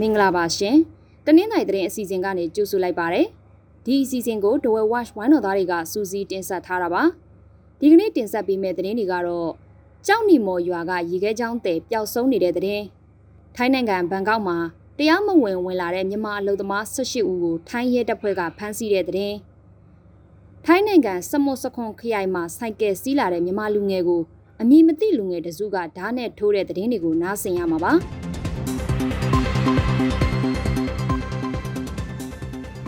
မင်္ဂလာပါရှင်တနင်္လာရီသတင်းအစီအစဉ်ကနေကြိုဆိုလိုက်ပါတယ်ဒီအစီအစဉ်ကို The Well Watch ဝိုင်းတော်သားတွေကစူးစီးတင်ဆက်ထားတာပါဒီကနေ့တင်ဆက်ပေးမယ့်သတင်းတွေကတော့ကြောက်နီမော်ရွာကရေခဲချောင်းတဲ့ပျောက်ဆုံးနေတဲ့သတင်းထိုင်းနိုင်ငံဘန်ကောက်မှာတရားမဝင်ဝင်လာတဲ့မြန်မာအလုပ်သမား18ဦးကိုထိုင်းရဲတပ်ဖွဲ့ကဖမ်းဆီးတဲ့သတင်းထိုင်းနိုင်ငံစမုတ်စခွန်ခရိုင်မှာစိုက်ကယ်စီးလာတဲ့မြန်မာလူငယ်ကိုအမည်မသိလူငယ်တစုကဓာတ်နဲ့ထိုးတဲ့သတင်းတွေကိုနားဆင်ရမှာပါ။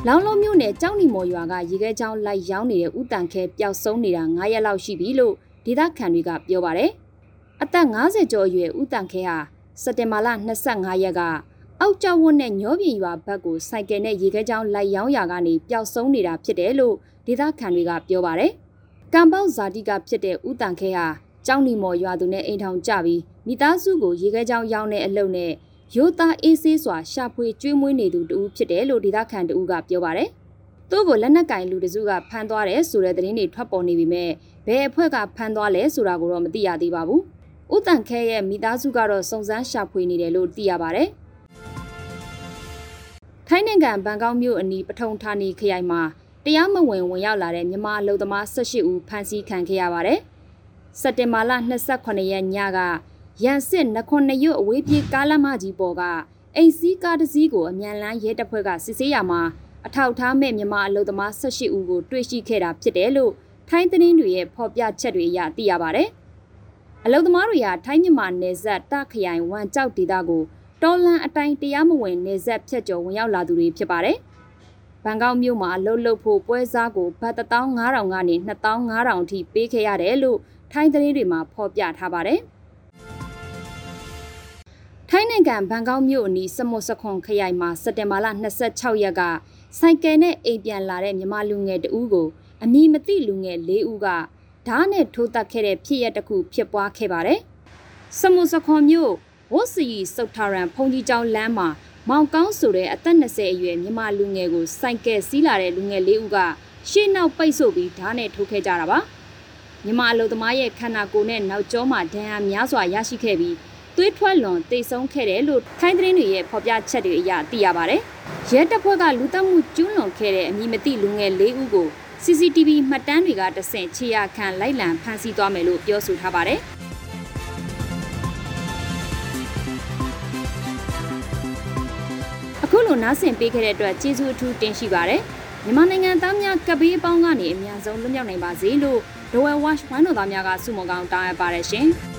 လောင်လုံးမြို့နယ်ကြောက်နီမော်ရွာကရေခဲချောင်းလိုက်ရောင်းနေတဲ့ဥတန်ခဲပျောက်ဆုံးနေတာ9ရက်လောက်ရှိပြီလို့ဒေသခံတွေကပြောပါတယ်။အသက်50ကျော်အရွယ်ဥတန်ခဲဟာစက်တင်ဘာလ25ရက်ကအောက်ကျောက်ဝတ်နဲ့ညောပြင်ရွာဘက်ကိုစိုက်ကယ်နဲ့ရေခဲချောင်းလိုက်ရောင်းရာကနေပျောက်ဆုံးနေတာဖြစ်တယ်လို့ဒေသခံတွေကပြောပါတယ်။ကံပေါက်ဇာတိကဖြစ်တဲ့ဥတန်ခဲဟာကြောက်နီမော်ရွာသူနဲ့အိမ်ထောင်ကြပြီးမိသားစုကိုရေခဲချောင်းရောင်းတဲ့အလုပ်နဲ့ ရိုးသားအေးဆေးစွာရှာဖွေကျွေးမွေးနေသူတူဖြစ်တယ်လို့ဒေသခံတူကပြောပါတယ်။သူ့ကိုလက်နက်ကင်လူတစုကဖမ်းသွားတယ်ဆိုတဲ့သတင်းတွေထွက်ပေါ်နေပေမဲ့ဘယ်အဖွဲ့ကဖမ်းသွားလဲဆိုတာကိုတော့မသိရသေးပါဘူး။ဥတန်ခဲရဲ့မိသားစုကတော့စုံစမ်းရှာဖွေနေတယ်လို့သိရပါတယ်။ထိုင်းနိုင်ငံဘန်ကောက်မြို့အနီးပထုံဌာနီခရိုင်မှာတရားမဝင်ဝင်ရောက်လာတဲ့မြန်မာအလုပ်သမား18ဦးဖမ်းဆီးခံခဲ့ရပါတယ်။စက်တင်ဘာလ28ရက်ညက ရန်စစ်နခွန်နရွတ်အဝေးပြေးကားလမ်းမကြီးပေါ်ကအိမ်စီးကားတစ်စီးကိုအမြန်လန်းရဲတပ်ဖွဲ့ကစစ်ဆေးရမှာအထောက်ထားမဲ့မြန်မာအလုပ်သမား18ဦးကိုတွေ့ရှိခဲ့တာဖြစ်တယ်လို့ထိုင်းသတင်းတွေရဲ့ဖော်ပြချက်တွေအရသိရပါဗျ။အလုပ်သမားတွေဟာထိုင်းမြန်မာနယ်စပ်တခရိုင်ဝမ်ကျောက်ဒေသကိုတော်လန်အတိုင်းတရားမဝင်နယ်စပ်ဖြတ်ကျော်ဝင်ရောက်လာသူတွေဖြစ်ပါတယ်။ဘန်ကောက်မြို့မှာအလုပ်လုပ်ဖို့ပွဲစားကိုဘတ်15000ကနေ2500အထိပေးခဲ့ရတယ်လို့ထိုင်းသတင်းတွေမှာဖော်ပြထားပါတယ်။ ထိုင်းနိုင်ငံဘန်ကောက်မြို့အနီးစမုတ်စခွန်ခရိုင်မှာစက်တင်ဘာလ26ရက်ကစိုက်ကယ်နဲ့အိမ်ပြန်လာတဲ့မြန်မာလူငယ်တဦးကိုအမည်မသိလူငယ်၄ဦးကဓားနဲ့ထိုးတက်ခဲ့တဲ့ဖြစ်ရပ်တစ်ခုဖြစ်ပွားခဲ့ပါတယ်။စမုတ်စခွန်မြို့ဝတ်စီစုတ်ထာရန်ဖုန်ကြီးကျောင်းလမ်းမှာမောင်ကောင်းဆိုတဲ့အသက်20အရွယ်မြန်မာလူငယ်ကိုစိုက်ကယ်စီးလာတဲ့လူငယ်၄ဦးကရှေ့နောက်ပိတ်ဆို့ပြီးဓားနဲ့ထိုးခဲ့ကြတာပါ။မြန်မာအလုပ်သမားရဲ့ခန္ဓာကိုယ်နဲ့နောက်ကျောမှာဒဏ်ရာများစွာရရှိခဲ့ပြီး သွေးထွက်လွန်တိတ်ဆုံးခဲ့တယ်လို့ထိုင်းသတင်းတွေရဲ့ဖော်ပြချက်တွေအရသိရပါတယ်။ရဲတပ်ဖွဲ့ကလူတက်မှုကျူးလွန်ခဲ့တဲ့အမည်မသိလူငယ်၄ဦးကို CCTV မှတ်တမ်းတွေကတဆင့်ခြေရခံလိုက်လံဖမ်းဆီးသွားမယ်လို့ပြောဆိုထားပါတယ်။အခုလိုနားဆင်ပေးခဲ့တဲ့အတွက်ကျေးဇူးအထူးတင်ရှိပါတယ်။မြန်မာနိုင်ငံသားများကပေးအပေါင်းကနေအများဆုံးလွတ်မြောက်နိုင်ပါစေလို့ Dowell Watch ဝမ်းတော်သားများကဆုမွန်ကောင်းတောင်းအပ်ပါတယ်ရှင်။